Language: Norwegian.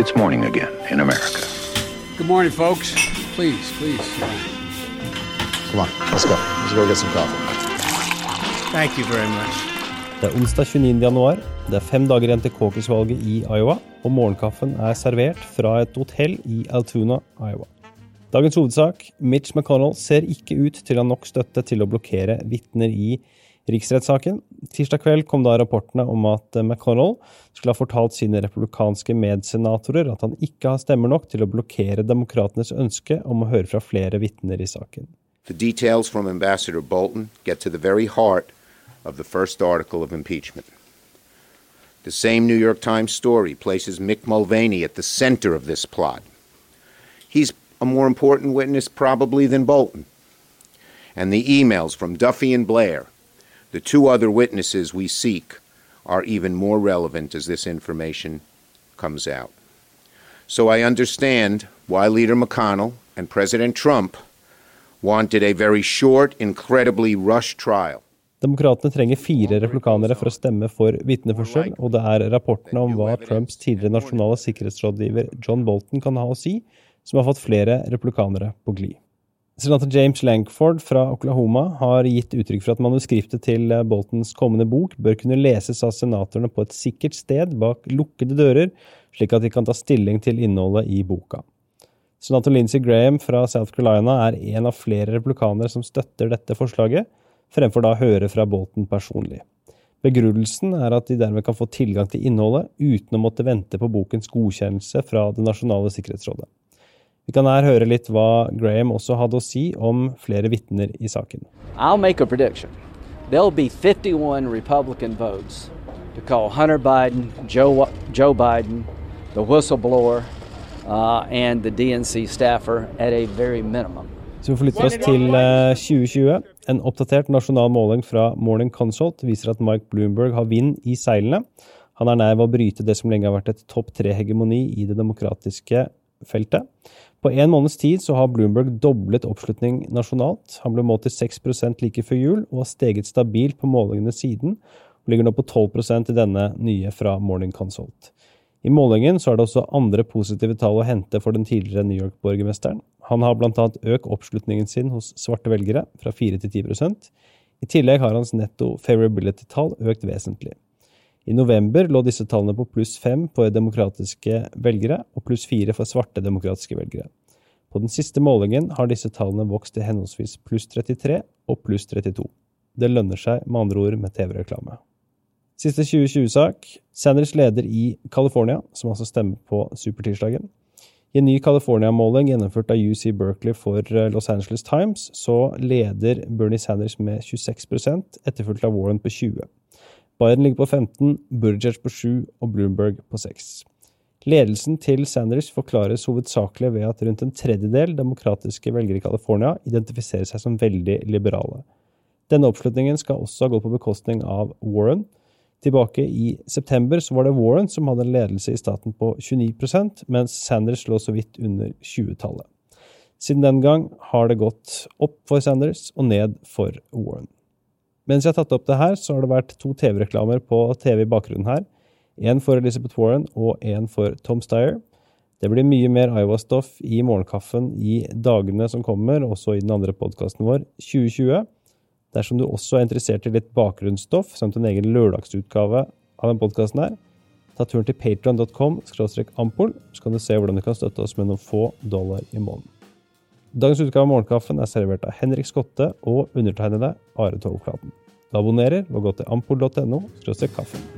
It's morning again in America. Good morning, folks. Please, please. Come on, let's go. Let's go get some coffee. Thank you very much. Det er onsdag 29. januar. Det er fem dager igjen til caucus-valget i Iowa, og morgenkaffen er servert fra et hotell i Altoona, Iowa. Dagens hovedsak Mitch McConnell ser ikke ut til å ha nok støtte til å blokkere vitner i riksrettssaken. Tirsdag kveld kom da rapportene om at McConnell skulle ha fortalt sine republikanske medsenatorer at han ikke har stemmer nok til å blokkere demokratenes ønske om å høre fra flere vitner i saken. The details from Ambassador Bolton get to the very heart of the first article of impeachment. The same New York Times story places Mick Mulvaney at the center of this plot. He's a more important witness, probably, than Bolton. And the emails from Duffy and Blair, the two other witnesses we seek, are even more relevant as this information comes out. So I understand why Leader McConnell and President Trump wanted a very short, incredibly rushed trial. Demokratene trenger fire replikanere for å stemme for vitneførsel, og det er rapportene om hva Trumps tidligere nasjonale sikkerhetsrådgiver John Bolton kan ha å si, som har fått flere replikanere på glid. Senator James Lankford fra Oklahoma har gitt uttrykk for at manuskriptet til Boltons kommende bok bør kunne leses av senatorene på et sikkert sted bak lukkede dører, slik at de kan ta stilling til innholdet i boka. Senator Lindsey Graham fra South Carolina er en av flere replikanere som støtter dette forslaget, fremfor da å høre fra Bolton personlig. Begrunnelsen er at de dermed kan få tilgang til innholdet uten å måtte vente på bokens godkjennelse fra Det nasjonale sikkerhetsrådet. Vi kan her høre litt hva Graham også hadde å si om flere vitner i saken. I'll make a prediction. There'll be 51 Republican votes to call Hunter Biden, Joe, Joe Biden, the whistleblower, uh, and the DNC staffer at a very minimum. Så vi forlytter oss til 2020. En oppdatert nasjonal måling fra Morning Consult viser at Mike Bloomberg har vind i seilene. Han er nær ved å bryte det som lenge har vært et topp tre-hegemoni i det demokratiske feltet. På en måneds tid så har Bloomberg doblet oppslutning nasjonalt. Han ble målt til 6 like før jul, og har steget stabilt på målingene siden, og ligger nå på 12% i denne nye fra Morning Consult. I målingen så er det også andre positive tall å hente for den tidligere New York-borgermesteren. Han har bl.a. økt oppslutningen sin hos svarte velgere fra 4 til 10% I tillegg har hans netto favorability-tall økt vesentlig. I november lå disse tallene på pluss fem for demokratiske velgere og pluss fire for svarte demokratiske velgere. På den siste målingen har disse tallene vokst til henholdsvis pluss 33 og pluss 32. Det lønner seg med andre ord med TV-reklame. Siste 2020-sak. Sanders leder i California, som altså stemmer på supertirsdagen. I en ny California-måling gjennomført av UC Berkeley for Los Angeles Times, så leder Bernie Sanders med 26% etterfulgt av Warren på 20 Biden ligger på 15, Buttigieg på 7 og Bloomberg på 6. Ledelsen til Sanders forklares hovedsakelig ved at rundt en tredjedel demokratiske velgere i California identifiserer seg som veldig liberale. Denne oppslutningen skal også gått på bekostning av Warren. Tilbake i september så var det Warren som hadde en ledelse i staten på 29% mens Sanders lå så vidt under 20-tallet. Siden den gang har det gått opp for Sanders og ned for Warren. Mens jeg har tatt opp det her, så har det vært to TV-reklamer på TV i bakgrunnen her. Én for Elizabeth Warren og én for Tom Steyer. Det blir mye mer Iowa-stoff i morgenkaffen i dagene som kommer, også i den andre podkasten vår, 2020. Dersom du også er interessert i litt bakgrunnsstoff, samt en egen lørdagsutgave av den podkasten her, ta turen til patron.com ampol, så kan du se hvordan du kan støtte oss med noen få dollar i måneden. Dagens utgave av Morgenkaffen er servert av Henrik Skotte og undertegnede Are Togflaten. Du abonnerer og gå til ampol.no kaffen.